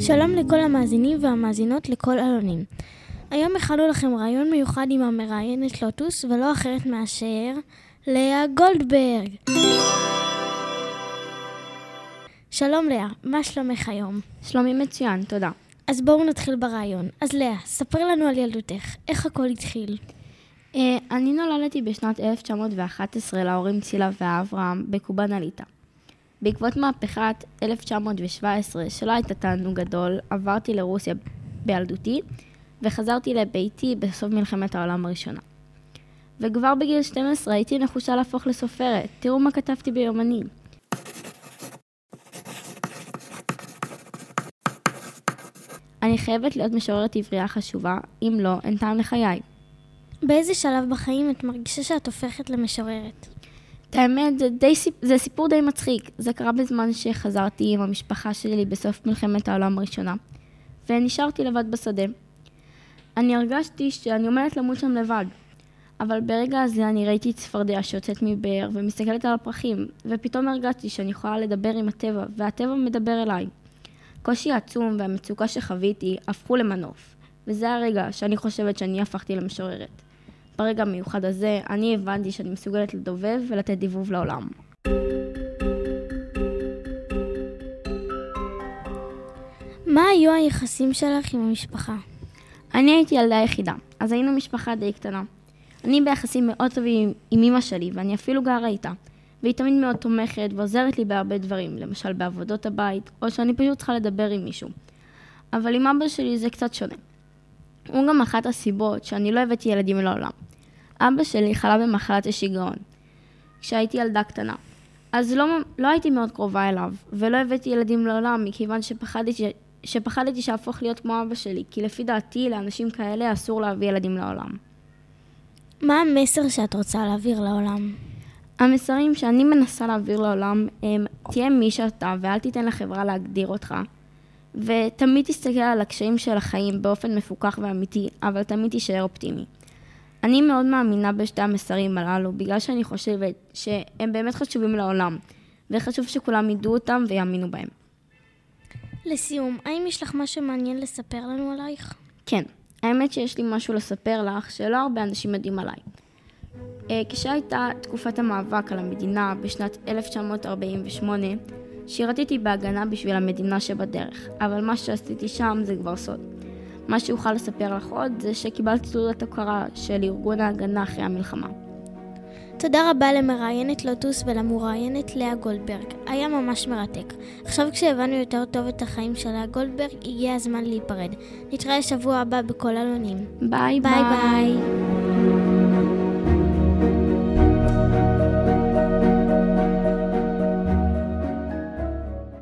שלום לכל המאזינים והמאזינות לכל אלונים. היום הכנו לכם רעיון מיוחד עם המראיינת לוטוס, ולא אחרת מאשר לאה גולדברג. שלום לאה, מה שלומך היום? שלומי מצוין, תודה. אז בואו נתחיל ברעיון. אז לאה, ספרי לנו על ילדותך, איך הכל התחיל? Uh, אני נולדתי בשנת 1911 להורים צילה ואברהם בקובאנה ליטא. בעקבות מהפכת 1917, שלא הייתה תענוג גדול, עברתי לרוסיה בילדותי, וחזרתי לביתי בסוף מלחמת העולם הראשונה. וכבר בגיל 12 הייתי נחושה להפוך לסופרת. תראו מה כתבתי ביומנים. אני חייבת להיות משוררת עברייה חשובה, אם לא, אין טעם לחיי. באיזה שלב בחיים את מרגישה שאת הופכת למשוררת? את האמת, זה, די, זה סיפור די מצחיק. זה קרה בזמן שחזרתי עם המשפחה שלי בסוף מלחמת העולם הראשונה, ונשארתי לבד בשדה. אני הרגשתי שאני עומדת למות שם לבד, אבל ברגע הזה אני ראיתי צפרדע שיוצאת מבאר ומסתכלת על הפרחים, ופתאום הרגשתי שאני יכולה לדבר עם הטבע, והטבע מדבר אליי. הקושי העצום והמצוקה שחוויתי הפכו למנוף, וזה הרגע שאני חושבת שאני הפכתי למשוררת. ברגע המיוחד הזה, אני הבנתי שאני מסוגלת לדובב ולתת דיבוב לעולם. מה היו היחסים שלך עם המשפחה? אני הייתי ילדה יחידה, אז היינו משפחה די קטנה. אני ביחסים מאוד טובים עם אמא שלי, ואני אפילו גרה איתה. והיא תמיד מאוד תומכת ועוזרת לי בהרבה דברים, למשל בעבודות הבית, או שאני פשוט צריכה לדבר עם מישהו. אבל עם אבא שלי זה קצת שונה. הוא גם אחת הסיבות שאני לא הבאתי ילדים לעולם. אבא שלי חלה במחלת השיגעון, כשהייתי ילדה קטנה. אז לא, לא הייתי מאוד קרובה אליו, ולא הבאתי ילדים לעולם, מכיוון שפחדתי, שפחדתי שאהפוך להיות כמו אבא שלי, כי לפי דעתי, לאנשים כאלה אסור להביא ילדים לעולם. מה המסר שאת רוצה להעביר לעולם? המסרים שאני מנסה להעביר לעולם הם, תהיה מי שאתה ואל תיתן לחברה להגדיר אותך. ותמיד תסתכל על הקשיים של החיים באופן מפוקח ואמיתי, אבל תמיד תישאר אופטימי. אני מאוד מאמינה בשתי המסרים הללו, בגלל שאני חושבת שהם באמת חשובים לעולם, וחשוב שכולם ידעו אותם ויאמינו בהם. לסיום, האם יש לך משהו מעניין לספר לנו עלייך? כן, האמת שיש לי משהו לספר לך שלא הרבה אנשים יודעים עליי. אה, כשהייתה תקופת המאבק על המדינה בשנת 1948, שירתתי בהגנה בשביל המדינה שבדרך, אבל מה שעשיתי שם זה כבר סוד. מה שאוכל לספר לך עוד זה שקיבלתי תעודת הוקרה של ארגון ההגנה אחרי המלחמה. תודה רבה למראיינת לוטוס ולמרואיינת לאה גולדברג. היה ממש מרתק. עכשיו כשהבנו יותר טוב את החיים של לאה גולדברג, הגיע הזמן להיפרד. נתראה שבוע הבא בכל אלונים. ביי ביי. ביי. ביי.